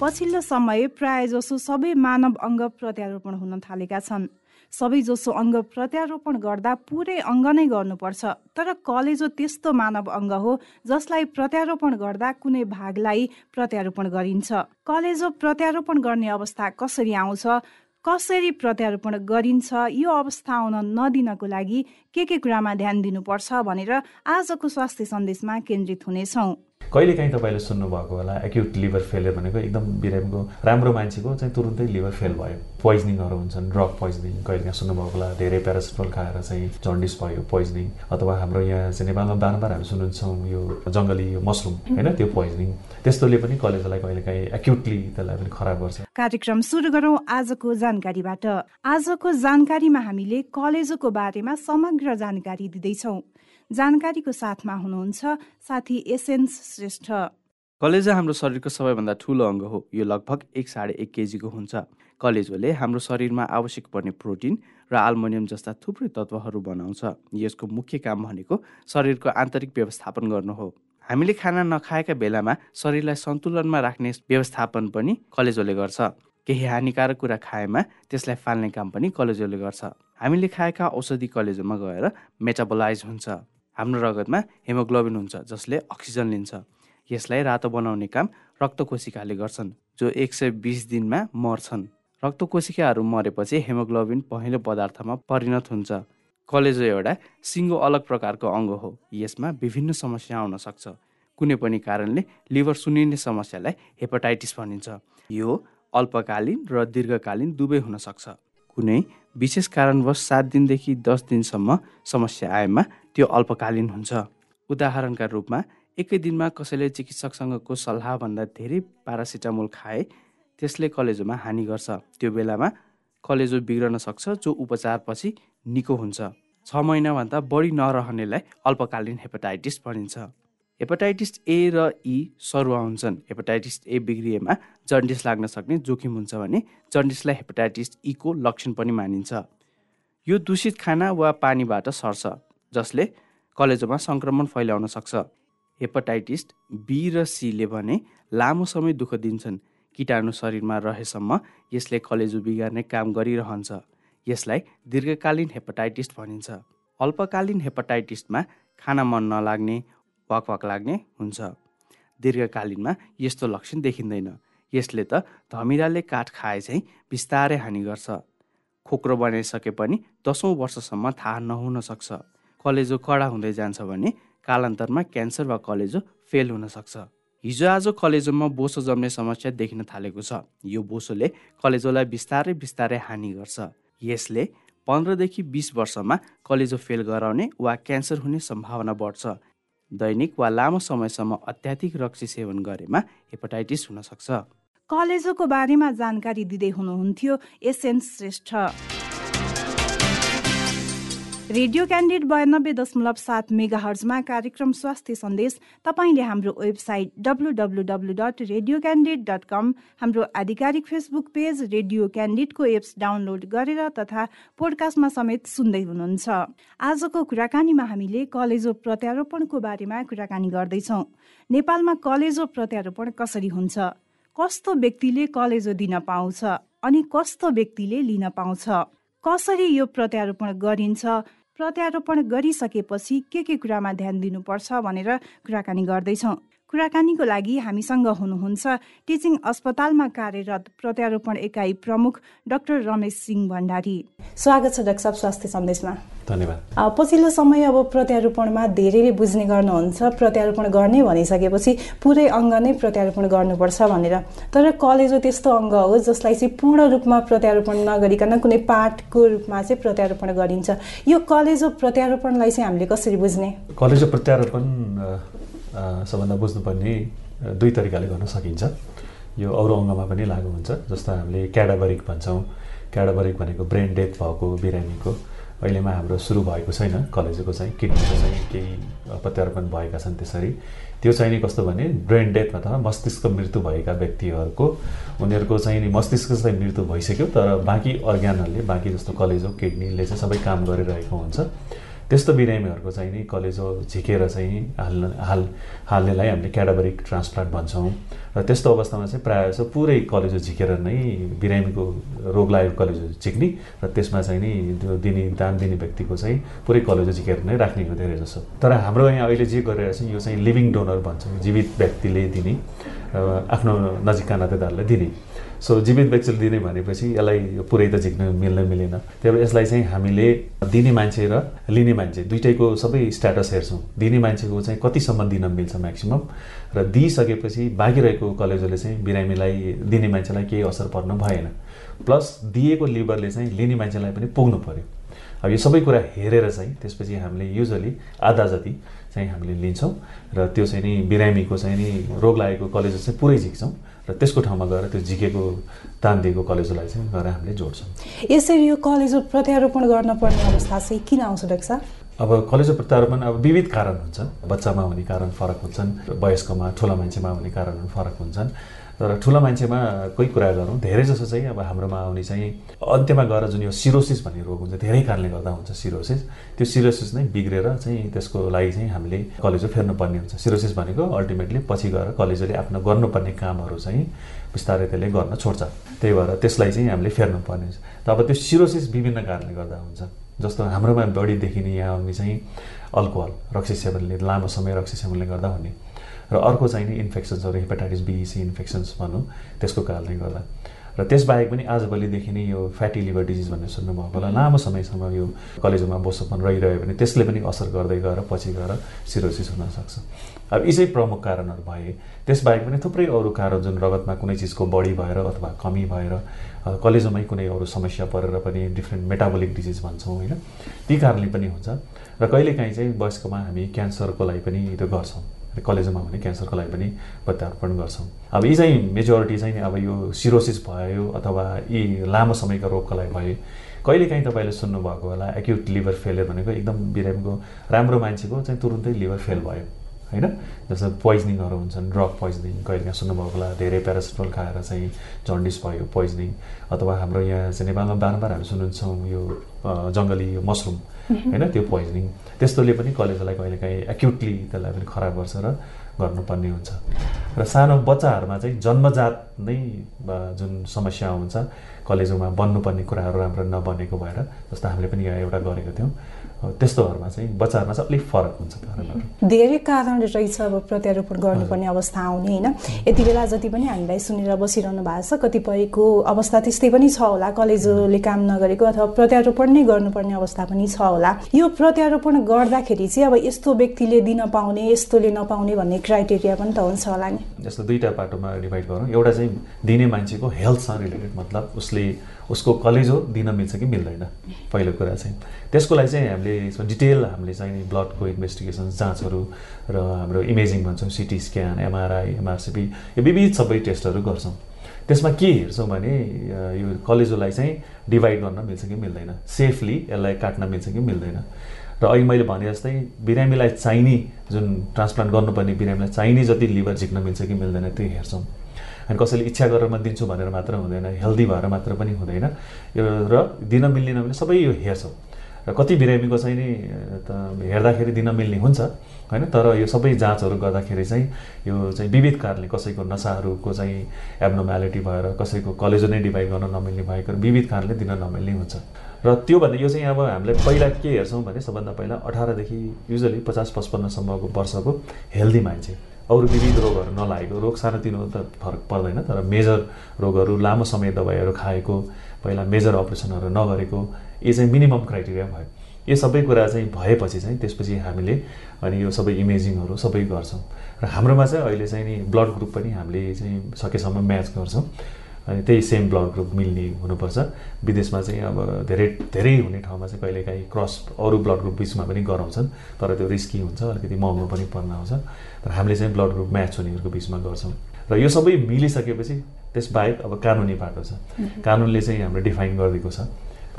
पछिल्लो समय प्रायजसो सबै मानव अङ्ग प्रत्यारोपण हुन थालेका छन्। सबैजसो अङ्ग प्रत्यारोपण गर्दा पुरै अङ्ग नै गर्नुपर्छ। तर कलेजो त्यस्तो मानव अङ्ग हो जसलाई प्रत्यारोपण गर्दा कुनै भागलाई प्रत्यारोपण गरिन्छ। कलेजो प्रत्यारोपण गर्ने अवस्था कसरी आउँछ? कसरी प्रत्यारोपण गरिन्छ? यो अवस्था आउन नदिनको लागि के के कुरामा ध्यान दिनुपर्छ भनेर आजको स्वास्थ्य सन्देशमा केन्द्रित हुनेछौँ। कहिलेकाहीँ तपाईँले सुन्नुभएको होला एक्युट लिभर फेलियर भनेको एकदम बिरामीको राम्रो मान्छेको चाहिँ तुरुन्तै लिभर फेल भयो। पोइजनिङहरू हुन्छन् ड्रग पोइजनिङ कहिलेकाहीँ सुन्नुभएको होला धेरै प्यारासिटमल खाएर चाहिँ जन्डिस भयो पोइजनिङ अथवा हाम्रो यहाँ चाहिँ नेपालमा बारम्बार हामी सुन्छौँ यो जङ्गली यो मसरुम होइन त्यो पोइजनिङ त्यस्तोले पनि कलेजलाई कहिलेकाहीँ एक्युटली त्यसलाई पनि खराब गर्छ। कार्यक्रम सुरु गरौँ आजको जानकारीबाट। आजको जानकारीमा हामीले कलेजोको बारेमा समग्र जानकारी दिँदैछौँ। जानकारीको साथमा हुनुहुन्छ साथी एसेन्स श्रेष्ठ। कलेजा हाम्रो शरीरको सबैभन्दा ठुलो अङ्ग हो। यो लगभग एक साढे एक केजीको हुन्छ। कलेजोले हाम्रो शरीरमा आवश्यक पर्ने प्रोटिन र आल्मोनियम जस्ता थुप्रै तत्त्वहरू बनाउँछ। यसको मुख्य काम भनेको शरीरको आन्तरिक व्यवस्थापन गर्नु हो। हामीले खाना नखाएका बेलामा शरीरलाई सन्तुलनमा राख्ने व्यवस्थापन पनि कलेजोले गर्छ। केही हानिकारक कुरा खाएमा त्यसलाई फाल्ने काम पनि कलेजोले गर्छ। हामीले खाएका औषधि कलेजोमा गएर मेटाबोलाइज हुन्छ। हाम्रो रगतमा हेमोग्लोबिन हुन्छ जसले अक्सिजन लिन्छ। यसलाई रातो बनाउने काम रक्त कोशिकाले गर्छन् जो एक सय बिस दिनमा मर्छन्। रक्त कोशिकाहरू मरेपछि हेमोग्लोबिन पहेँलो पदार्थमा परिणत हुन्छ। कलेजो एउटा सिङ्गो अलग प्रकारको अङ्ग हो। यसमा विभिन्न समस्या आउन सक्छ। कुनै पनि कारणले लिभर सुनिने समस्यालाई हेपाटाइटिस भनिन्छ। यो अल्पकालीन र दीर्घकालीन दुवै हुन सक्छ। कुनै विशेष कारणवश सात दिनदेखि दस दिनसम्म समस्या आएमा त्यो अल्पकालीन हुन्छ। उदाहरणका रूपमा एकै दिनमा कसैले चिकित्सकसँगको सल्लाहभन्दा धेरै पारासिटामोल खाए त्यसले कलेजोमा हानि गर्छ। त्यो बेलामा कलेजो बिग्रन सक्छ जो उपचारपछि निको हुन्छ। छ महिनाभन्दा बढी नरहनेलाई अल्पकालीन हेपाटाइटिस भनिन्छ। हेपाटाइटिस ए र ई सरुवा हुन्छन्। हेपाटाइटिस ए बिग्रिएमा जन्डिस लाग्न सक्ने जोखिम हुन्छ भने जन्डिसलाई हेपाटाइटिस ईको लक्षण पनि मानिन्छ। यो दूषित खाना वा पानीबाट सर्छ। जसले कलेजोमा सङ्क्रमण फैलाउन सक्छ। हेपाटाइटिस बी र सीले भने लामो समय दुःख दिन्छन्। किटाणु शरीरमा रहेसम्म यसले कलेजो बिगार्ने काम गरिरहन्छ। यसलाई दीर्घकालीन हेपाटाइटिस भनिन्छ। अल्पकालीन हेपाटाइटिसमा खाना मन नलाग्ने वाक लाग्ने हुन्छ। दीर्घकालीनमा यस्तो लक्षण देखिँदैन। यसले त धमिराले काठ खाए चाहिँ बिस्तारै हानि गर्छ। खोक्रो बनाइसके पनि दसौँ वर्षसम्म थाहा नहुन सक्छ। कलेजो कडा हुँदै जान्छ भने कालान्तरमा क्यान्सर वा कलेजो फेल हुन सक्छ। हिजो आज कलेजोमा बोसो जम्ने समस्या देखिन थालेको छ। यो बोसोले कलेजोलाई बिस्तारै बिस्तारै हानि गर्छ। यसले पन्ध्रदेखि बिस वर्षमा कलेजो फेल गराउने वा क्यान्सर हुने सम्भावना बढ्छ। दैनिक वा लामो समयसम्म अत्याधिक रक्सी सेवन गरेमा हेपाटाइटिस हुन सक्छ। कलेजोको बारेमा जानकारी दिँदै हुनुहुन्थ्यो एसएन श्रेष्ठ। रेडियो क्यान्डिड बयानब्बे दशमलव सात मेगा हर्जमा कार्यक्रम स्वास्थ्य सन्देश। तपाईँले हाम्रो website W W dot radio candid dot com हाम्रो आधिकारिक फेसबुक पेज रेडियो क्यान्डिडको एप्स डाउनलोड गरेर तथा पोडकास्टमा समेत सुन्दै हुनुहुन्छ। आजको कुराकानीमा हामीले कलेजो प्रत्यारोपणको बारेमा कुराकानी गर्दैछौँ। नेपालमा कलेजो प्रत्यारोपण कसरी हुन्छ? कस्तो व्यक्तिले कलेजो दिन पाउँछ? अनि कस्तो व्यक्तिले लिन पाउँछ? कसरी यो प्रत्यारोपण गरिन्छ? प्रत्यारोपण गरिसकेपछि के के कुरामा ध्यान दिनुपर्छ भनेर कुराकानी गर्दैछौँ। कुराकानीको लागि हामीसँग हुनुहुन्छ टिचिङ अस्पतालमा कार्यरत प्रत्यारोपण एकाइ प्रमुख डाक्टर रमेश सिंह भण्डारी। स्वागत छ डाक्टर साहब स्वास्थ्य सन्देशमा। धन्यवाद। पछिल्लो समय अब प्रत्यारोपणमा धेरैले बुझ्ने गर्नुहुन्छ प्रत्यारोपण गर्ने भनिसकेपछि पुरै अङ्ग नै प्रत्यारोपण गर्नुपर्छ भनेर। तर कलेजो त्यस्तो अङ्ग हो जसलाई चाहिँ पूर्ण रूपमा प्रत्यारोपण नगरिकन कुनै पाठको रूपमा चाहिँ प्रत्यारोपण गरिन्छ। यो कलेजो प्रत्यारोपणलाई चाहिँ हामीले कसरी बुझ्ने? कलेजो प्रत्यारोपण सबभन्दा बुझ्नुपर्ने दुई तरिकाले गर्न सकिन्छ। यो अरू अङ्गमा पनि लागु हुन्छ जस्तो हामीले क्याडाबरिक भन्छौँ। क्याडाबरिक भनेको ब्रेन डेथ भएको बिरामीको। अहिलेमा हाम्रो सुरु भएको छैन कलेजको चाहिँ किडनीको चाहिँ केही प्रत्यारोपण भएका छन् त्यसरी। त्यो चाहिँ नि कस्तो भने ब्रेन डेथ अथवा मस्तिष्क मृत्यु भएका व्यक्तिहरूको उनीहरूको चाहिँ नि मस्तिष्क चाहिँ मृत्यु भइसक्यो तर बाँकी अर्ग्यानहरूले बाँकी जस्तो कलेजो किडनीले चाहिँ सबै काम गरिरहेको हुन्छ। त्यस्तो बिरामीहरूको चाहिँ नि कलेजो झिकेर चाहिँ हाल्न हाल हाल्नेलाई हामीले क्याडाबरिक ट्रान्सप्लान्ट भन्छौँ। र त्यस्तो अवस्थामा चाहिँ प्रायः जस्तो पुरै कलेजो झिकेर नै बिरामीको रोग लागेको कलेजो झिक्ने र त्यसमा चाहिँ नि त्यो दिने दान दिने व्यक्तिको चाहिँ पुरै कलेजो झिकेर नै राख्ने हो धेरै जसो। तर हाम्रो यहाँ अहिले जे गरिरहेको छ यो चाहिँ लिभिङ डोनर भन्छौँ जीवित व्यक्तिले दिने आफ्नो नजिकका नातेदारलाई दिने। सो जीवित व्यक्तिले दिने भनेपछि यसलाई पुरै त झिक्न मिल्न मिलेन। त्यही भएर यसलाई चाहिँ हामीले दिने मान्छे र लिने मान्छे दुइटैको सबै स्ट्याटस हेर्छौँ। दिने मान्छेको चाहिँ कतिसम्म दिन मिल्छ म्याक्सिमम् र दिइसकेपछि बाँकी रहेको कलेजोले चाहिँ बिरामीलाई दिने मान्छेलाई केही असर पर्न भएन। प्लस दिएको लिभरले चाहिँ लिने मान्छेलाई पनि पुग्नु पऱ्यो अब यो सबै कुरा हेरेर चाहिँ त्यसपछि हामीले युजली आधा जति चाहिँ हामीले लिन्छौँ। र त्यो चाहिँ नि बिरामीको चाहिँ नि रोग लागेको कलेजो चाहिँ पुरै झिक्छौँ। र त्यसको ठाउँमा गएर त्यो झिकेको दान दिएको कलेजोलाई चाहिँ गएर हामीले जोड्छौँ। यसरी यो कलेजो प्रत्यारोपण गर्न पर्ने अवस्था चाहिँ किन आउँछ डाक्टर अब कलेजो प्रत्यारोपण अब विविध कारण हुन्छन् बच्चामा हुने कारण फरक हुन्छन् वयस्कमा ठुलो मान्छेमा हुने कारणहरू फरक हुन्छन्। तर ठुलो मान्छेमा कोही कुरा गरौँ धेरै जसो चाहिँ अब हाम्रोमा आउने चाहिँ अन्त्यमा गएर जुन यो सिरोसिस भन्ने रोग हुन्छ धेरै कारणले गर्दा हुन्छ सिरोसिस। त्यो सिरोसिस नै बिग्रेर चाहिँ त्यसको लागि चाहिँ हामीले कलेजो फेर्नुपर्ने हुन्छ। सिरोसिस भनेको अल्टिमेटली पछि गएर कलेजोले आफ्नो गर्नुपर्ने कामहरू चाहिँ बिस्तारै त्यसले गर्न छोड्छ। त्यही भएर त्यसलाई चाहिँ हामीले फेर्नुपर्ने हुन्छ। त अब त्यो सिरोसिस विभिन्न कारणले गर्दा हुन्छ। जस्तो हाम्रोमा बढी देखिने यहाँ आउने चाहिँ अल्कोहल रक्सी सेवनले लामो समय रक्सी सेवनले गर्दा हुने। र अर्को चाहिँ नि इन्फेक्सन्सहरू हेपाटाइटिस बी सी इन्फेक्सन्स भनौँ त्यसको कारणले गर्दा। र त्यसबाहेक पनि आजभोलिदेखि नै यो फ्याटी लिभर डिजिज भन्ने सुन्नुभएको होला। लामो समयसम्म यो कलेजोमा बोसोपन रहिरह्यो भने त्यसले पनि असर गर्दै गएर पछि गएर सिरोसिस हुनसक्छ अब यी चाहिँ प्रमुख कारणहरू भए त्यसबाहेक पनि थुप्रै अरू कारण जुन रगतमा कुनै चिजको बढी भएर अथवा कमी भएर कलेजोमै कुनै अरू समस्या परेर पनि डिफ्रेन्ट मेटाबोलिक डिजिज भन्छौँ होइन? ती कारणले पनि हुन्छ। र कहिलेकाहीँ चाहिँ वयस्कमा हामी क्यान्सरको लागि पनि त्यो गर्छौँ। कलेजमा भने क्यान्सरको लागि पनि प्रत्यारोपण गर्छौँ। अब यी चाहिँ मेजोरिटी चाहिँ अब यो सिरोसिस भयो अथवा यी लामो समयका रोगको लागि भयो। कहिलेकाहीँ तपाईँले सुन्नुभएको होला एक्युट लिभर फेलियर भनेको एकदम बिरामीको राम्रो मान्छेको चाहिँ तुरुन्तै लिभर फेल भयो होइन? जस्तो पोइजनिङहरू हुन्छन् ड्रग पोइजनिङ कहिलेकाहीँ सुन्नुभएको होला धेरै प्यारासिटमल खाएर चाहिँ जन्डिस भयो पोइजनिङ अथवा हाम्रो यहाँ चाहिँ नेपालमा बारम्बार हामी सुन्छौँ यो जङ्गली मसरुम होइन त्यो पोइजनिङ त्यस्तोले पनि कलेजोलाई कहिलेकाहीँ एक्युटली त्यसलाई पनि खराब गर्छ र गर्नुपर्ने हुन्छ। र सानो बच्चाहरूमा चाहिँ जन्मजात नै जुन समस्या हुन्छ कलेजोमा बन्नुपर्ने कुराहरू राम्रो नबनेको भएर जस्तो हामीले पनि यहाँ एउटा गरेको थियौँ। त्यस्तोहरूमा चाहिँ बच्चाहरूमा चाहिँ अलिक फरक हुन्छ कारणहरू धेरै कारण रहेछ अब प्रत्यारोपण गर्नुपर्ने अवस्था आउने होइन? यति बेला जति पनि हामीलाई सुनेर बसिरहनु भएको छ कतिपयको अवस्था त्यस्तै पनि छ होला। कलेजोले काम नगरेको अथवा प्रत्यारोपण नै गर्नुपर्ने अवस्था पनि छ होला। यो प्रत्यारोपण गर्दाखेरि चाहिँ अब यस्तो व्यक्तिले दिन पाउने यस्तोले नपाउने भन्ने क्राइटेरिया पनि त हुन्छ होला नि। जस्तो दुईवटा पाटोमा डिभाइड गरौँ। एउटा चाहिँ दिने मान्छेको हेल्थसँग रिलेटेड मतलब उसले उसको कलेजो दिन मिल्छ कि मिल्दैन। पहिलो कुरा चाहिँ। त्यसको लागि चाहिँ हामीले यसमा डिटेल हामीले चाहिँ ब्लडको इन्भेस्टिगेसन जाँचहरू र हाम्रो इमेजिङ भन्छौँ सिटी स्क्यान एमआरआई एमआरसिपी यो विविध सबै टेस्टहरू गर्छौँ। त्यसमा के हेर्छौँ भने यो कलेजोलाई चाहिँ डिभाइड गर्न मिल्छ कि मिल्दैन। सेफली यसलाई काट्न मिल्छ कि मिल्दैन। र अहिले मैले भने जस्तै बिरामीलाई चाहिने जुन ट्रान्सप्लान्ट गर्नुपर्ने बिरामीलाई चाहिने जति लिभर झिक्न मिल्छ कि मिल्दैन त्यो हेर्छौँ। अनि कसैले इच्छा गरेर म दिन्छु भनेर मात्र हुँदैन हेल्दी भएर मात्र पनि हुँदैन। यो र दिन मिल्ने नमिल्ने सबै यो हेर्छौँ। र कति बिरामीको चाहिँ नि त हेर्दाखेरि दिन मिल्ने हुन्छ होइन? तर यो सबै जाँचहरू गर्दाखेरि चाहिँ यो चाहिँ विविध कारणले कसैको नसाहरूको चाहिँ एब्नोम्यालिटी भएर कसैको कलेजो नै डिभाइड गर्न नमिल्ने भएको विविध कारणले दिन नमिल्ने हुन्छ। र त्योभन्दा यो चाहिँ अब हामीले पहिला के हेर्छौँ भने सबभन्दा पहिला अठारदेखि युजली पचास पचपन्नसम्मको वर्षको हेल्दी मान्छे। अरू विविध रोगहरू नलागेको रोग सानोतिनो त फरक पर्दैन तर मेजर रोगहरू लामो समय दबाईहरू खाएको पहिला मेजर अपरेसनहरू नगरेको यो चाहिँ मिनिमम क्राइटेरिया भयो। यो सबै कुरा चाहिँ भएपछि चाहिँ त्यसपछि हामीले अनि यो सबै इमेजिङहरू सबै गर्छौँ। र हाम्रोमा चाहिँ अहिले चाहिँ नि ब्लड ग्रुप पनि हामीले चाहिँ सकेसम्म म्याच गर्छौँ। अनि त्यही सेम ब्लड ग्रुप मिल्ने हुनुपर्छ। विदेशमा चाहिँ अब धेरै धेरै हुने ठाउँमा चाहिँ कहिलेकाहीँ क्रस अरू ब्लड ग्रुप बिचमा पनि गराउँछन् तर त्यो रिस्की हुन्छ अलिकति महँगो पनि पर्न आउँछ। तर हामीले चाहिँ ब्लड ग्रुप म्याच हुनेहरूको बिचमा गर्छौँ। र यो सबै मिलिसकेपछि त्यसबाहेक अब कानुनी बाटो छ। कानुनले चाहिँ हाम्रो डिफाइन गरिदिएको छ।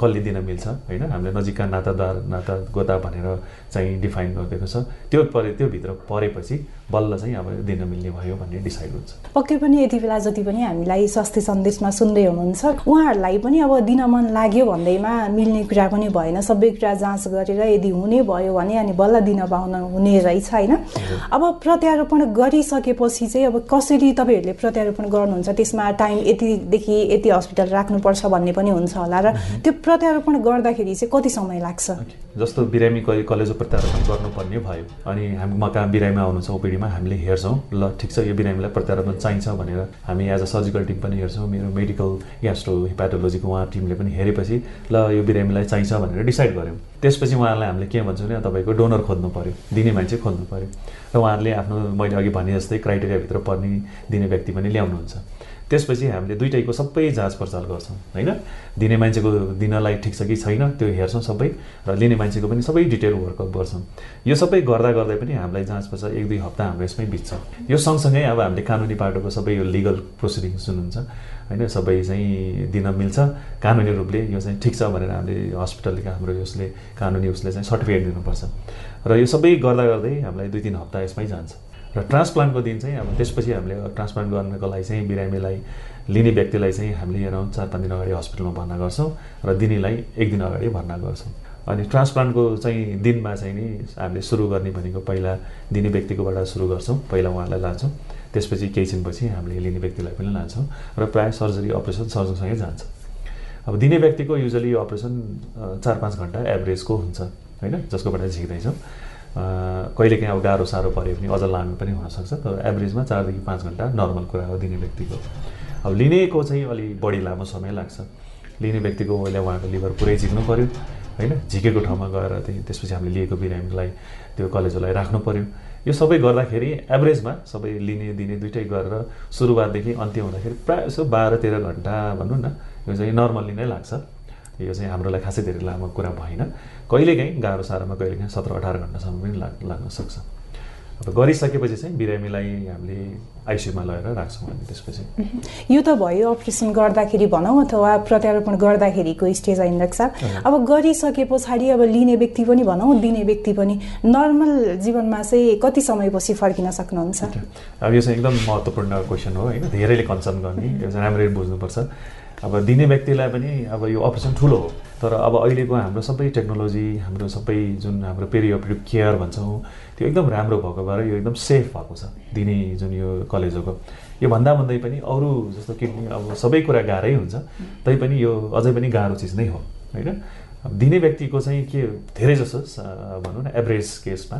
कसले दिन मिल्छ होइन? हामीले नजिकका नातादार नाता गोता भनेर चाहिँ डिफाइन गरिदिएको छ। त्यो परे त्योभित्र परेपछि बल्ल चाहिँ अब दिन मिल्ने भयो भन्ने डिसाइड हुन्छ। पक्कै पनि यति बेला जति पनि हामीलाई स्वास्थ्य सन्देशमा सुन्दै हुनुहुन्छ उहाँहरूलाई पनि अब दिन मन लाग्यो भन्दैमा मिल्ने कुरा पनि भएन। सबै कुरा जाँच गरेर यदि हुने भयो भने अनि बल्ल दिन पाउन हुने रहेछ होइन? अब प्रत्यारोपण गरिसकेपछि चाहिँ अब कसरी तपाईँहरूले प्रत्यारोपण गर्नुहुन्छ? त्यसमा टाइम यतिदेखि यति हस्पिटल राख्नुपर्छ भन्ने पनि हुन्छ होला र त्यो प्रत्यारोपण गर्दाखेरि चाहिँ कति समय लाग्छ? जस्तो बिरामी कलेजो प्रत्यारोपण गर्नुपर्ने भयो अनि हामी म कहाँ बिरामी आउनुहुन्छ ओपिडीमा हामीले हेर्छौँ ल ठिक छ यो बिरामीलाई प्रत्यारोपण चाहिन्छ भनेर हामी एज अ सर्जिकल टिम पनि हेर्छौँ मेरो मेडिकल ग्यास्ट्रो हिपाटोलोजीको उहाँ टिमले पनि हेरेपछि ल यो बिरामीलाई चाहिन्छ भनेर डिसाइड गऱ्यौँ। त्यसपछि उहाँहरूलाई हामीले के भन्छौँ भने तपाईँको डोनर खोज्नु पऱ्यो दिने मान्छे खोज्नु पऱ्यो र उहाँहरूले आफ्नो मैले अघि भने जस्तै क्राइटेरियाभित्र पर्ने दिने व्यक्ति पनि ल्याउनुहुन्छ। त्यसपछि हामीले दुइटैको सबै जाँच पर्चाल गर्छौँ होइन? दिने मान्छेको दिनलाई ठिक छ कि छैन त्यो हेर्छौँ सबै र लिने मान्छेको पनि सबै डिटेल वर्कअप गर्छौँ। यो सबै गर्दा गर्दै पनि हामीलाई जाँच पर्चा एक दुई हप्ता हाम्रो यसमै बित्छ। यो सँगसँगै अब हामीले कानुनी पाटोको सबै यो लिगल प्रोसिडिङ सुन्नुहुन्छ होइन? सबै चाहिँ दिन मिल्छ। कानुनी रूपले यो चाहिँ ठिक छ भनेर हामीले हस्पिटलले हाम्रो यसले कानुनी उसले चाहिँ सर्टिफिकेट दिनुपर्छ। र यो सबै गर्दा गर्दै हामीलाई दुई तिन हप्ता यसमै जान्छ। र ट्रान्सप्लान्टको दिन चाहिँ अब त्यसपछि हामीले ट्रान्सप्लान्ट गर्नको लागि चाहिँ बिरामीलाई लिने व्यक्तिलाई चाहिँ हामीले अराउन्ड चार पाँच दिन अगाडि हस्पिटलमा भर्ना गर्छौँ र दिनेलाई एक दिन अगाडि भर्ना गर्छौँ। अनि ट्रान्सप्लान्टको चाहिँ दिनमा चाहिँ नि हामीले सुरु गर्ने भनेको पहिला दिने व्यक्तिकोबाट सुरु गर्छौँ पहिला उहाँलाई लान्छौँ। त्यसपछि केही छिनपछि हामीले लिने व्यक्तिलाई पनि लान्छौँ र प्रायः सर्जरी अपरेसन सर्जनसँगै जान्छ। अब दिने व्यक्तिको युजली अपरेसन चार पाँच घन्टा एभरेजको हुन्छ होइन? जसकोबाट झिक्दैछौँ कहिलेकाहीँ अब गाह्रो साह्रो पऱ्यो भने अझ लामो पनि हुनसक्छ। तर एभरेजमा चारदेखि पाँच घन्टा नर्मल कुरा हो दिने व्यक्तिको। अब लिनेको चाहिँ अलिक बढी लामो समय लाग्छ। लिने व्यक्तिको अहिले उहाँको लिभर पुरै झिक्नु पऱ्यो होइन? झिकेको ठाउँमा गएर त्यही त्यसपछि हामीले लिएको बिरामीलाई त्यो कलेजोलाई राख्नु पऱ्यो यो सबै गर्दाखेरि एभरेजमा सबै लिने दिने दुइटै गरेर सुरुवातदेखि अन्त्य हुँदाखेरि प्रायः यसो बाह्र तेह्र घन्टा भनौँ न यो चाहिँ नर्मल्ली नै लाग्छ। यो चाहिँ हाम्रो लागि खासै धेरै लामो कुरा भएन। कहिलेकाहीँ गाह्रो साह्रोमा कहिलेकाहीँ सत्र अठार घन्टासम्म पनि लाग लाग्न सक्छ। अब गरिसकेपछि चाहिँ बिरामीलाई हामीले आइसियुमा लगेर राख्छौँ हामी त्यसपछि। यो त भयो अपरेसन गर्दाखेरि भनौँ अथवा प्रत्यारोपण गर्दाखेरिको स्टेज होइन साहब अब गरिसके पछाडि अब लिने व्यक्ति पनि भनौँ दिने व्यक्ति पनि नर्मल जीवनमा चाहिँ कति समयपछि फर्किन सक्नुहुन्छ? अब यो चाहिँ एकदम महत्त्वपूर्ण क्वेसन हो होइन? धेरैले कन्सर्न गर्ने यो चाहिँ राम्ररी बुझ्नुपर्छ। अब दिने व्यक्तिलाई पनि अब यो अपरेसन ठुलो हो। तर अब अहिलेको हाम्रो सबै टेक्नोलोजी हाम्रो सबै जुन हाम्रो पेरियोपरेटिभ केयर भन्छौँ त्यो एकदम राम्रो भएको भएर यो एकदम सेफ भएको छ दिने जुन यो कलेजोको। यो भन्दा भन्दै पनि अरू जस्तो किडनी अब सबै कुरा गाह्रै हुन्छ तैपनि यो अझै पनि गाह्रो चिज नै हो होइन? दिने व्यक्तिको चाहिँ के धेरै जसो भनौँ न एभरेज केसमा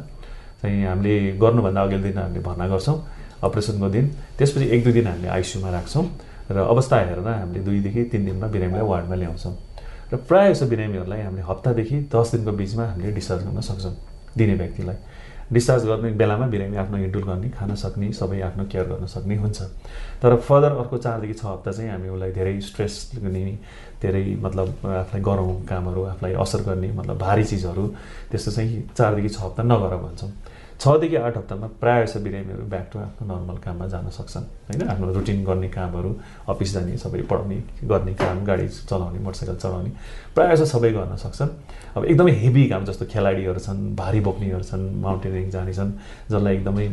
चाहिँ हामीले गर्नुभन्दा अघिल्लो दिन हामीले भर्ना गर्छौँ अपरेसनको दिन। त्यसपछि एक दुई दिन हामीले आइसियुमा राख्छौँ। र अवस्था हेरेर हामीले दुईदेखि तिन दिनमा बिरामीलाई वार्डमा ल्याउँछौँ। र प्रायः जस्तो बिरामीहरूलाई हामीले हप्तादेखि दस दिनको बिचमा हामीले डिस्चार्ज गर्न सक्छौँ दिने व्यक्तिलाई। डिस्चार्ज गर्ने बेलामा बिरामी आफ्नो हिँडुल गर्ने खान सक्ने सबै आफ्नो केयर गर्न सक्ने हुन्छ। तर फर्दर अर्को चारदेखि छ हप्ता चाहिँ हामी उसलाई धेरै स्ट्रेस लिने धेरै मतलब आफूलाई गरौँ कामहरू आफूलाई असर गर्ने मतलब भारी चिजहरू त्यस्तो चाहिँ चारदेखि छ हप्ता नगर भन्छौँ। छदेखि आठ हप्तामा प्रायः जस्तो बिरामीहरू ब्याक टु आफ्नो नर्मल काममा जान सक्छन्। होइन? आफ्नो रुटिन गर्ने कामहरू अफिस जाने सबै पढाउने गर्ने काम गाडी चलाउने मोटरसाइकल चलाउने प्रायः जस्तो सबै गर्न सक्छन्। अब एकदमै हेभी काम जस्तो खेलाडीहरू छन् भारी बोक्नेहरू छन् माउन्टेनिङ जाने छन् जसलाई एकदमै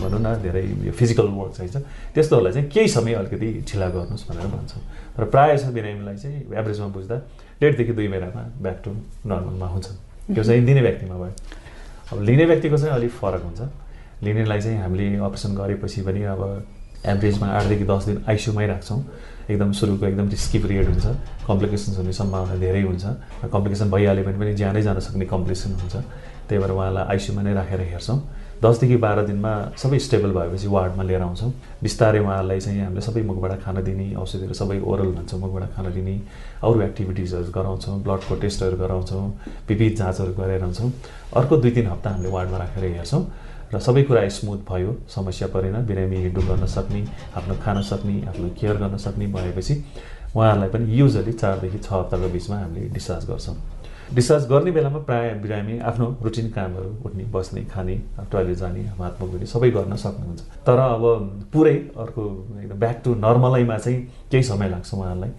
भनौँ न धेरै यो फिजिकल वर्क चाहिन्छ। त्यस्तोहरूलाई चाहिँ केही समय अलिकति ढिला गर्नुहोस् भनेर भन्छौँ। र प्रायः जस्तो बिरामीलाई चाहिँ एभरेजमा बुझ्दा डेढदेखि दुई महिनामा ब्याक टु नर्मलमा हुन्छ त्यो चाहिँ दिने व्यक्तिमा भयो। अब लिने व्यक्तिको चाहिँ अलिक फरक हुन्छ। लिनेलाई चाहिँ हामीले अपरेसन गरेपछि पनि अब एभरेजमा आठदेखि दस दिन आइसियुमै राख्छौँ। एकदम सुरुको एकदम रिस्की पिरियड हुन्छ। कम्प्लिकेसन्स हुने सम्भावना धेरै हुन्छ कम्प्लिकेसन भइहाल्यो भने पनि ज्यानै जान सक्ने कम्प्लिकेसन हुन्छ। त्यही भएर उहाँलाई आइसियुमा नै राखेर हेर्छौँ। दसदेखि बाह्र दिनमा सबै स्टेबल भएपछि वार्डमा लिएर आउँछौँ। बिस्तारै उहाँहरूलाई चाहिँ हामीले सबै मुखबाट खान दिने औषधिहरू सबै ओरल भन्छौँ मुखबाट खान दिने अरू एक्टिभिटिजहरू गराउँछौँ ब्लडको टेस्टहरू गराउँछौँ विविध जाँचहरू गरेर आउँछौँ। अर्को दुई तिन हप्ता हामीले वार्डमा राखेर हेर्छौँ र सबै कुरा स्मुथ भयो समस्या परेन बिरामी हिँडुल गर्न सक्ने आफ्नो खान सक्ने आफ्नो केयर गर्न सक्ने भएपछि उहाँहरूलाई पनि युजली चारदेखि छ हप्ताको बिचमा हामीले डिस्चार्ज गर्छौँ। डिस्चार्ज गर्ने बेलामा प्रायः बिरामी आफ्नो रुटिन कामहरू उठ्ने बस्ने खाने टोइलेट जाने हात मुख सबै गर्न सक्नुहुन्छ। तर अब पुरै अर्को एकदम ब्याक टु नर्मलैमा चाहिँ केही समय लाग्छ उहाँहरूलाई।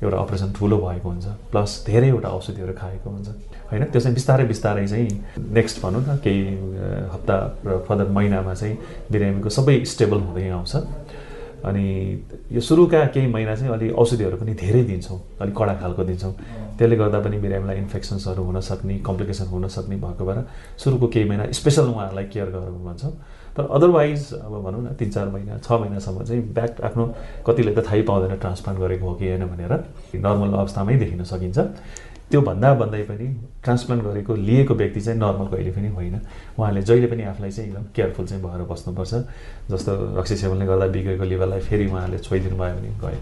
एउटा अपरेसन ठुलो भएको हुन्छ प्लस धेरैवटा औषधिहरू खाएको हुन्छ। होइन? त्यो चाहिँ बिस्तारै बिस्तारै चाहिँ नेक्स्ट भनौँ न केही हप्ता र फर्दर महिनामा चाहिँ बिरामीको सबै स्टेबल हुँदै आउँछ। अनि यो सुरुका केही महिना चाहिँ अलि औषधिहरू पनि धेरै दिन्छौँ अलिक कडा खालको दिन्छौँ। त्यसले गर्दा पनि बिरामीलाई इन्फेक्सन्सहरू हुन सक्ने कम्प्लिकेसन हुन सक्ने भएको भएर सुरुको केही महिना स्पेसल उहाँहरूलाई केयर गरौँ भन्छौँ। तर अदरवाइज अब भनौँ न तिन चार महिना छ महिनासम्म चाहिँ ब्याक आफ्नो कतिले त थाहै पाउँदैन ट्रान्सप्लान्ट गरेको हो कि होइन भनेर नर्मल अवस्थामै देखिन सकिन्छ। त्यो भन्दा भन्दै पनि ट्रान्सप्लान्ट गरेको लिएको व्यक्ति चाहिँ नर्मल कहिले पनि होइन। उहाँले जहिले पनि आफूलाई चाहिँ एकदम केयरफुल चाहिँ भएर बस्नुपर्छ। जस्तो रक्सी सेवनले गर्दा बिग्रेको लिभरलाई फेरि उहाँले छोइदिनु भयो भने गयो।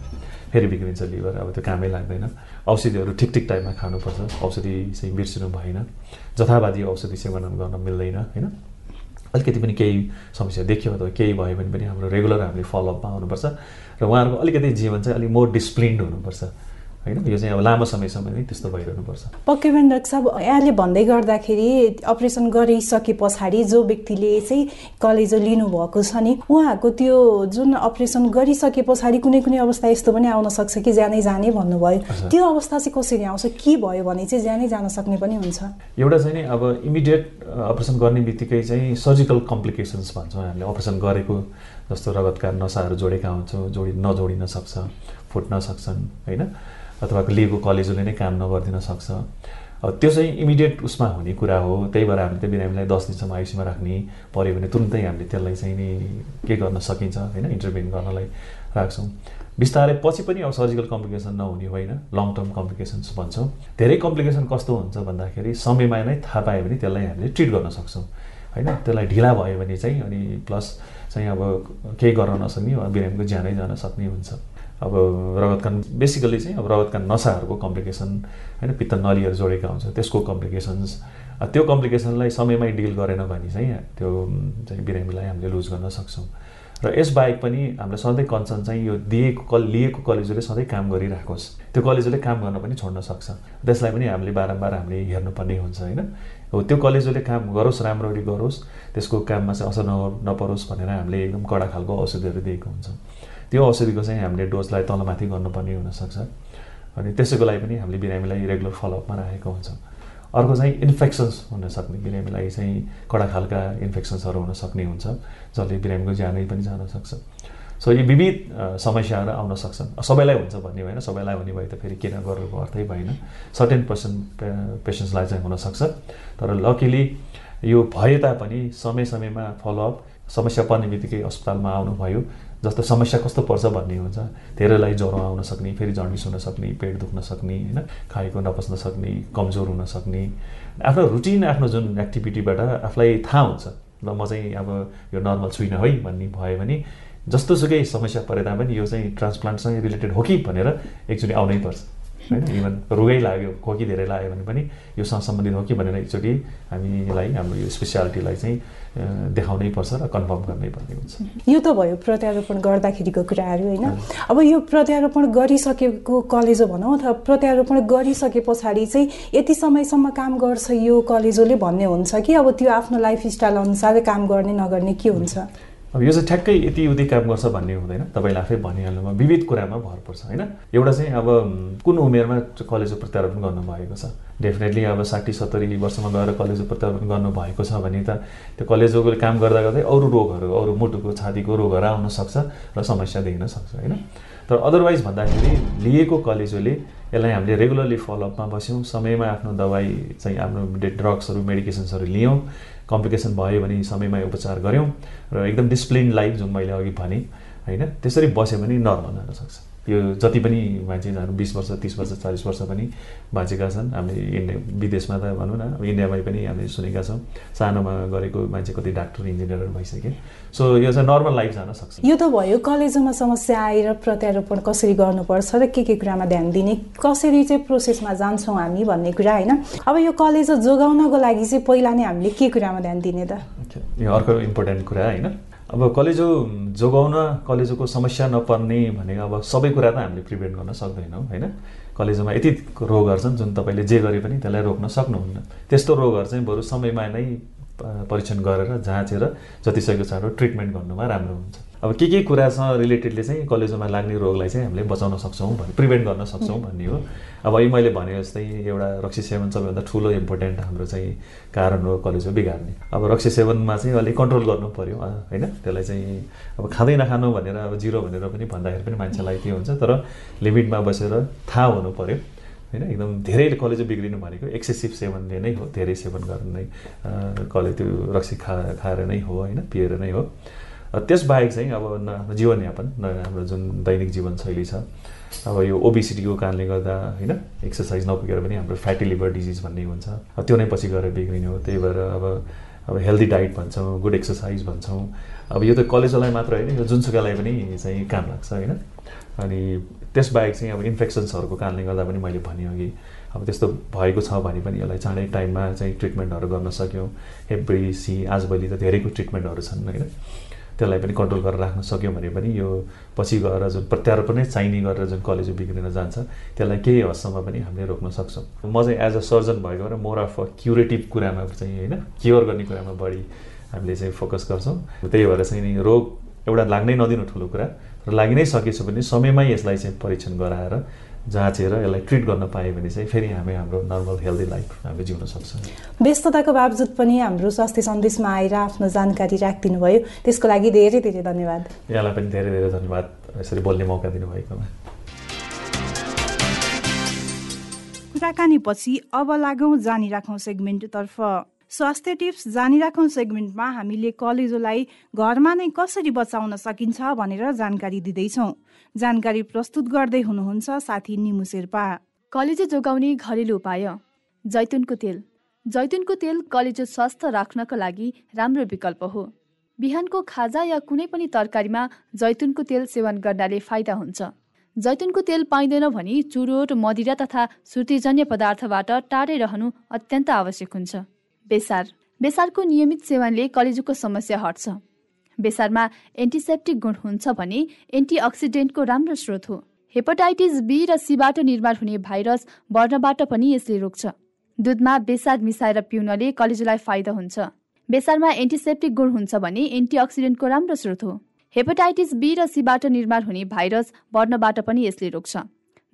फेरि बिग्रिन्छ लिभर अब त्यो कामै लाग्दैन। औषधिहरू ठिक ठिक टाइममा खानुपर्छ। औषधि चाहिँ बिर्सिनु भएन। जथावादी औषधि सेवन गर्न मिल्दैन होइन? अलिकति पनि केही समस्या देखियो अथवा केही भयो भने पनि हाम्रो रेगुलर हामीले फलोअपमा आउनुपर्छ। र उहाँहरूको अलिकति जीवन चाहिँ अलिक मोर डिसिप्लिन्ड हुनुपर्छ। होइन? यो चाहिँ अब लामो समयसम्म नै त्यस्तो भइरहनुपर्छ। पक्कै पनि डाक्टर साहब यहाँले भन्दै गर्दाखेरि अपरेसन गरिसके पछाडि जो व्यक्तिले चाहिँ कलेजो लिनुभएको छ नि उहाँहरूको त्यो जुन अपरेसन गरिसके पछाडि कुनै कुनै अवस्था यस्तो पनि आउन सक्छ कि ज्यानै जाने भन्नुभयो। त्यो अवस्था चाहिँ कसरी आउँछ के भयो भने चाहिँ ज्यानै जान सक्ने पनि हुन्छ। एउटा चाहिँ नि अब इमिडिएट अपरेसन गर्ने बित्तिकै चाहिँ सर्जिकल कम्प्लिकेसन्स भन्छौँ हामीले। अपरेसन गरेको जस्तो रगतका नसाहरू जोडेका हुन्छौँ जोडी नजोडिन सक्छ फुट्न सक्छन् होइन? अथवा लिएको कलेजले नै काम नगरिदिन सक्छ। अब त्यो चाहिँ इमिडिएट उसमा हुने कुरा हो। त्यही भएर हामीले त्यो बिरामीलाई दस दिनसम्म आइसियुमा राख्ने पऱ्यो भने तुरन्तै हामीले त्यसलाई चाहिँ नि के गर्न सकिन्छ होइन? इन्टरभेन गर्नलाई राख्छौँ। बिस्तारै पछि पनि अब सर्जिकल कम्प्लिकेसन नहुने होइन। लङ टर्म कम्प्लिकेसन्स भन्छौँ। धेरै कम्प्लिकेसन कस्तो हुन्छ भन्दाखेरि समयमा नै थाहा पायो भने त्यसलाई हामीले ट्रिट गर्न सक्छौँ। होइन? त्यसलाई ढिला भयो भने चाहिँ अनि प्लस चाहिँ अब केही गर्न नसक्ने बिरामीको ज्यानै जान सक्ने हुन्छ। अब रगतका बेसिकली चाहिँ अब रगतका नसाहरूको कम्प्लिकेसन होइन पित्त नलीहरू जोडेका हुन्छ। त्यसको कम्प्लिकेसन्स त्यो कम्प्लिकेसनलाई समयमै डिल गरेन भने चाहिँ त्यो चाहिँ बिरामीलाई हामीले लुज गर्न सक्छौँ। र यसबाहेक पनि हामीलाई सधैँ कन्सर्न चाहिँ यो दिएको कल लिएको कलेजले सधैँ काम गरिराखोस् त्यो कलेजले काम गर्न पनि छोड्न सक्छ। त्यसलाई पनि हामीले बारम्बार हामीले हेर्नुपर्ने हुन्छ होइन। हो त्यो कलेजले काम गरोस् राम्ररी गरोस् त्यसको काममा चाहिँ असर न नपरोस् भनेर हामीले एकदम कडा खालको औषधिहरू दिएको हुन्छौँ। त्यो औषधिको चाहिँ हामीले डोजलाई तलमाथि गर्नुपर्ने हुनसक्छ। अनि त्यसैको लागि पनि हामीले बिरामीलाई रेगुलर फलोअपमा राखेको हुन्छौँ। अर्को चाहिँ इन्फेक्सन्स हुनसक्ने बिरामीलाई चाहिँ कडा खालका इन्फेक्सन्सहरू हुन सक्ने हुन्छ जसले बिरामीको ज्यानै पनि जान सक्छ। सो यो विविध समस्याहरू आउन सक्छन्। सबैलाई हुन्छ भन्ने भएन सबैलाई हुने भए त फेरि किन गरेको अर्थै भएन। सर्टेन पर्सेन्ट पेसेन्ट्सलाई चाहिँ हुनसक्छ। तर लकिली यो भए तापनि समय समयमा फलोअप समस्या पर्ने बित्तिकै अस्पतालमा आउनुभयो। जस्तो समस्या कस्तो पर्छ भन्ने हुन्छ। धेरैलाई ज्वरो आउन सक्ने फेरि जन्डिस हुन सक्ने पेट दुख्न सक्ने होइन? खाएको नपस्न सक्ने कमजोर हुन सक्ने। आफ्नो रुटिन आफ्नो जुन एक्टिभिटीबाट आफूलाई थाहा हुन्छ ल म चाहिँ अब यो नर्मल छुइनँ है भन्ने भयो भने जस्तोसुकै समस्या परे तापनि यो चाहिँ ट्रान्सप्लान्टसँग रिलेटेड हो कि भनेर एकचोटि आउनै पर्छ होइन? इभन रोगै लाग्यो खोकी धेरै लाग्यो भने पनि योसँग सम्बन्धित हो कि भनेर एकचोटि हामीलाई हाम्रो यो स्पेसियालिटीलाई चाहिँ देखाउनै पर्छ र कन्फर्म गर्नै पर्ने हुन्छ। यो त भयो प्रत्यारोपण गर्दाखेरिको कुराहरू होइन? अब यो प्रत्यारोपण गरिसकेको कलेजो भनौँ अथवा प्रत्यारोपण गरिसके पछाडि चाहिँ यति समयसम्म काम गर्छ यो कलेजोले भन्ने हुन्छ कि अब त्यो आफ्नो लाइफस्टाइल अनुसार काम गर्ने नगर्ने के हुन्छ? अब यो चाहिँ ठ्याक्कै यति उति काम गर्छ भन्ने हुँदैन। तपाईँले आफै भनिहाल्नुमा विविध कुरामा भर पर्छ होइन? एउटा चाहिँ अब कुन उमेरमा कलेज प्रत्यारोपण गर्नुभएको छ? डेफिनेटली अब साठी सत्तरी वर्षमा गएर कलेज प्रत्यारोपण गर्नुभएको छ भने त त्यो कलेजोले काम गर्दा गर्दै अरू रोगहरू अरू मुटुको छातीको रोगहरू आउन सक्छ र समस्या देखिन सक्छ होइन? तर अदरवाइज भन्दाखेरि लिएको कलेजोले यसलाई हामीले रेगुलरली फलोअपमा बस्यौँ। समयमा आफ्नो दबाई चाहिँ आफ्नो ड्रग्सहरू मेडिकेसन्सहरू लियौँ। कम्प्लिकेसन भयो भने समयमा उपचार गऱ्यौँ र एकदम डिसिप्लिन लाइफ जुन मैले अघि भनेँ होइन त्यसरी बस्यो भने नर्मल हुन सक्छ। यो जति पनि मान्छे जानु बिस वर्ष तिस वर्ष चालिस वर्ष पनि बाँचेका छन्। हामीले इन्डिया विदेशमा त भनौँ न इन्डियामै पनि हामीले सुनेका छौँ। सानोमा गरेको मान्छे कति डाक्टर इन्जिनियरहरू भइसके। सो यो चाहिँ नर्मल लाइफ जान सक्छ। यो त भयो कलेजमा समस्या आएर प्रत्यारोपण कसरी गर्नुपर्छ र के के कुरामा ध्यान दिने कसरी चाहिँ प्रोसेसमा जान्छौँ हामी भन्ने कुरा होइन? अब यो कलेज जोगाउनको लागि चाहिँ पहिला नै हामीले के कुरामा ध्यान दिने त? यो अर्को इम्पोर्टेन्ट कुरा होइन? अब कलेजो जोगाउन कलेजोको समस्या नपर्ने भनेको अब सबै कुरा त हामीले प्रिभेन्ट गर्न सक्दैनौँ होइन? कलेजोमा यति रोगहरू छन् जुन तपाईँले जे गरे पनि त्यसलाई रोक्न सक्नुहुन्न। त्यस्तो रोगहरू चाहिँ बरु समयमा नै परीक्षण गरेर जाँचेर जतिसक्दो चाँडो ट्रिटमेन्ट गर्नुमा राम्रो हुन्छ। अब के के कुरासँग रिलेटेडले चाहिँ कलेजोमा लाग्ने रोगलाई चाहिँ हामीले बचाउन सक्छौँ भन्ने प्रिभेन्ट गर्न सक्छौँ भन्ने हो। अब अहिले मैले भने जस्तै एउटा रक्सी सेवन सबैभन्दा ठुलो इम्पोर्टेन्ट हाम्रो चाहिँ कारण हो कलेजो बिगार्ने। अब रक्सी सेवनमा चाहिँ अलिक कन्ट्रोल गर्नु पऱ्यो होइन? त्यसलाई चाहिँ अब खाँदै नखानु भनेर अब जिरो भनेर पनि भन्दाखेरि पनि मान्छेलाई के हुन्छ तर लिमिटमा बसेर थाहा हुनु पऱ्यो होइन? एकदम धेरै कलेजो बिग्रिनु भनेको एक्सेसिभ सेवनले नै हो धेरै सेवन गरेर नै कलेज त्यो रक्सी खा खाएर नै हो होइन? पिएर नै हो। त्यसबाहेक चाहिँ अब जीवनयापन हाम्रो जुन दैनिक जीवनशैली छ अब यो ओबिसिटीको कारणले गर्दा होइन एक्सर्साइज नपुगेर पनि हाम्रो फ्याटी लिभर डिजिज भन्ने हुन्छ। त्यो नै पछि गएर बिग्रिने हो। त्यही भएर अब अब हेल्दी डाइट भन्छौँ गुड एक्सर्साइज भन्छौँ। अब यो त कलेजोलाई मात्र होइन यो जुनसुकैलाई पनि चाहिँ काम लाग्छ होइन। अनि त्यसबाहेक चाहिँ अब इन्फेक्सन्सहरूको कारणले गर्दा पनि मैले भने कि अब त्यस्तो भएको छ भने पनि यसलाई चाँडै टाइममा चाहिँ ट्रिटमेन्टहरू गर्न सक्यौँ। एभ्री सी आजभोलि त धेरैको ट्रिटमेन्टहरू छन् होइन। त्यसलाई पनि कन्ट्रोल गरेर राख्न सक्यौँ भने पनि यो पछि गएर जुन प्रत्यारोपणै चाहिने गरेर जुन कलेज बिग्रिन जान्छ त्यसलाई केही हदसम्म पनि हामीले रोक्न सक्छौँ। म चाहिँ एज अ सर्जन भएको भएर मोर अफ अ क्युरेटिभ कुरामा चाहिँ होइन क्योर गर्ने कुरामा बढी हामीले चाहिँ फोकस गर्छौँ। त्यही भएर चाहिँ नि रोग एउटा लाग्नै नदिनु ठुलो कुरा र लागि नै सकेछ भने समयमै यसलाई चाहिँ परीक्षण गराएर जाँचेर यसलाई ट्रिट गर्न पायो भने चाहिँ फेरि हामी हाम्रो नर्मल हेल्दी लाइफ हामीले जिउन सक्छौँ। व्यस्तताको बावजुद पनि हाम्रो स्वास्थ्य सन्देशमा आएर आफ्नो जानकारी राखिदिनु भयो त्यसको लागि धेरै धेरै धन्यवाद। यहाँलाई पनि धेरै धेरै धन्यवाद। यसरी बोल्ने मौका दिनुभएकोमा। कुराकानीपछि अब लागौँ जानिराखौँ सेगमेन्टतर्फ। स्वास्थ्य टिप्स जानिराखौँ सेगमेन्टमा हामीले कलेजोलाई घरमा नै कसरी बचाउन सकिन्छ भनेर जानकारी दिँदैछौँ। जानकारी प्रस्तुत गर्दै हुनुहुन्छ साथी निमु शेर्पा। कलेजो जोगाउने घरेलु उपाय। जैतुनको तेल। जैतुनको तेल कलेजो स्वस्थ राख्नका लागि राम्रो विकल्प हो। बिहानको खाजा या कुनै पनि तरकारीमा जैतुनको तेल सेवन गर्नाले फाइदा हुन्छ। जैतुनको तेल पाइँदैन भने चुरोट मदिरा तथा सुर्तीजन्य पदार्थबाट टाढै रहनु अत्यन्त आवश्यक हुन्छ। बेसार। बेसारको नियमित सेवनले कलेजोको समस्या हट्छ। बेसारमा एन्टिसेप्टिक गुण हुन्छ भने एन्टिअक्सिडेन्टको राम्रो स्रोत हो। हेपाटाइटिस बी र सीबाट निर्माण हुने भाइरस बढ्नबाट पनि यसले रोक्छ। दुधमा बेसार मिसाएर पिउनले कलेजोलाई फाइदा हुन्छ। बेसारमा एन्टिसेप्टिक गुण हुन्छ भने एन्टिअक्सिडेन्टको राम्रो स्रोत हो। हेपाटाइटिस बी र सीबाट निर्माण हुने भाइरस बढ्नबाट पनि यसले रोक्छ।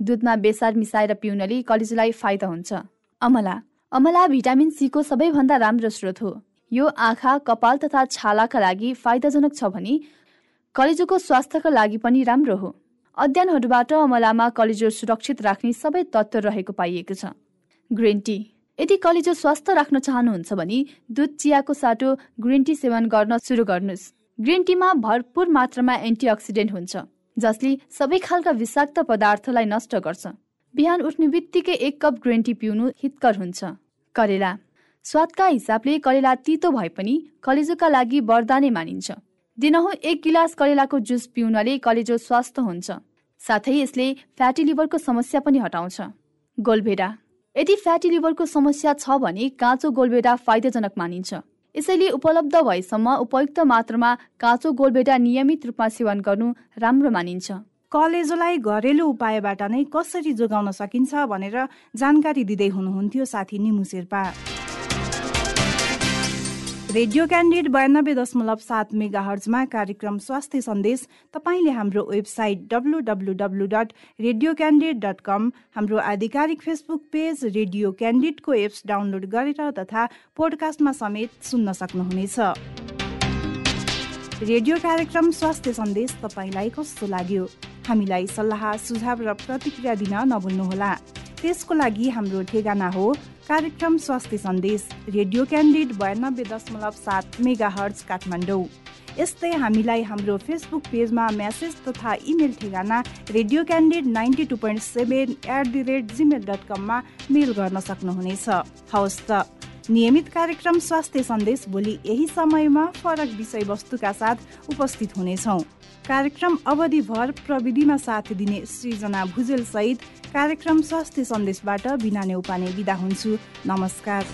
दुधमा बेसार मिसाएर पिउनले कलेजोलाई फाइदा हुन्छ। अमला अमला भिटामिन सीको सबैभन्दा राम्रो स्रोत हो। यो आँखा कपाल तथा छालाका लागि फाइदाजनक छ भने कलेजोको स्वास्थ्यका लागि पनि राम्रो हो। अध्ययनहरूबाट अमलामा कलेजो सुरक्षित राख्ने सबै तत्त्व रहेको पाइएको छ। Green tea. यदि कलेजो स्वस्थ राख्न चाहनुहुन्छ भने दुध चियाको साटो ग्रिन टी सेवन गर्न सुरु गर्नुहोस्। ग्रिन टीमा भरपूर मात्रामा एन्टिअक्सिडेन्ट हुन्छ जसले सबै खालका विषाक्त पदार्थलाई नष्ट गर्छ। बिहान उठ्ने बित्तिकै एक कप ग्रिन टी पिउनु हितकर हुन्छ। करेला। स्वादका हिसाबले करेला तितो भए पनि कलेजोका लागि वरदानै मानिन्छ। दिनहुँ एक गिलास करेलाको जुस पिउनाले कलेजो स्वस्थ हुन्छ। साथै यसले फ्याटी लिभरको समस्या पनि हटाउँछ। गोलभेडा। यदि फ्याटी लिभरको समस्या छ भने काँचो गोलभेडा फाइदाजनक मानिन्छ। यसैले उपलब्ध भएसम्म उपयुक्त मात्रामा काँचो गोलभेडा नियमित रूपमा सेवन गर्नु राम्रो मानिन्छ। कलेजोलाई घरेलु उपायबाट नै कसरी जोगाउन सकिन्छ भनेर जानकारी दिँदै हुनुहुन्थ्यो साथी निमु शेर्पा। रेडियो क्यान्डिड बयानब्बे दशमलव सात मेगा हर्जमा कार्यक्रम स्वास्थ्य सन्देश तपाईँले हाम्रो website W W W dot radio candid dot com हाम्रो आधिकारिक फेसबुक पेज रेडियो क्यान्डिडको एप्स डाउनलोड गरेर तथा पोडकास्टमा समेत सुन्न सक्नुहुनेछ। रेडियो कार्यक्रम स्वास्थ्य सन्देश तपाईँलाई कस्तो लाग्यो? हामीलाई सल्लाह सुझाव र प्रतिक्रिया दिन नभुल्नुहोला। त्यसको लागि हाम्रो ठेगाना हो कार्यक्रम स्वास्थ्य सन्देश रेडियो क्यान्डिड बयानब्बे दशमलव सात मेगा हर्ज काठमाडौँ। यस्तै हामीलाई हाम्रो फेसबुक पेजमा म्यासेज तथा इमेल ठेगाना radio candid ninety two point seven eight the rate Gmail dot कममा मेल गर्न सक्नुहुनेछ। हवस् त। नियमित कार्यक्रम स्वास्थ्य सन्देश भोलि यही समयमा फरक विषयवस्तुका साथ उपस्थित हुनेछौँ। कार्यक्रम अवधिभर प्रविधिमा साथ दिने सृजना भुजेल सहित कार्यक्रम स्वास्थ्य सन्देशबाट बिना नेउपाने विदा हुन्छु। नमस्कार।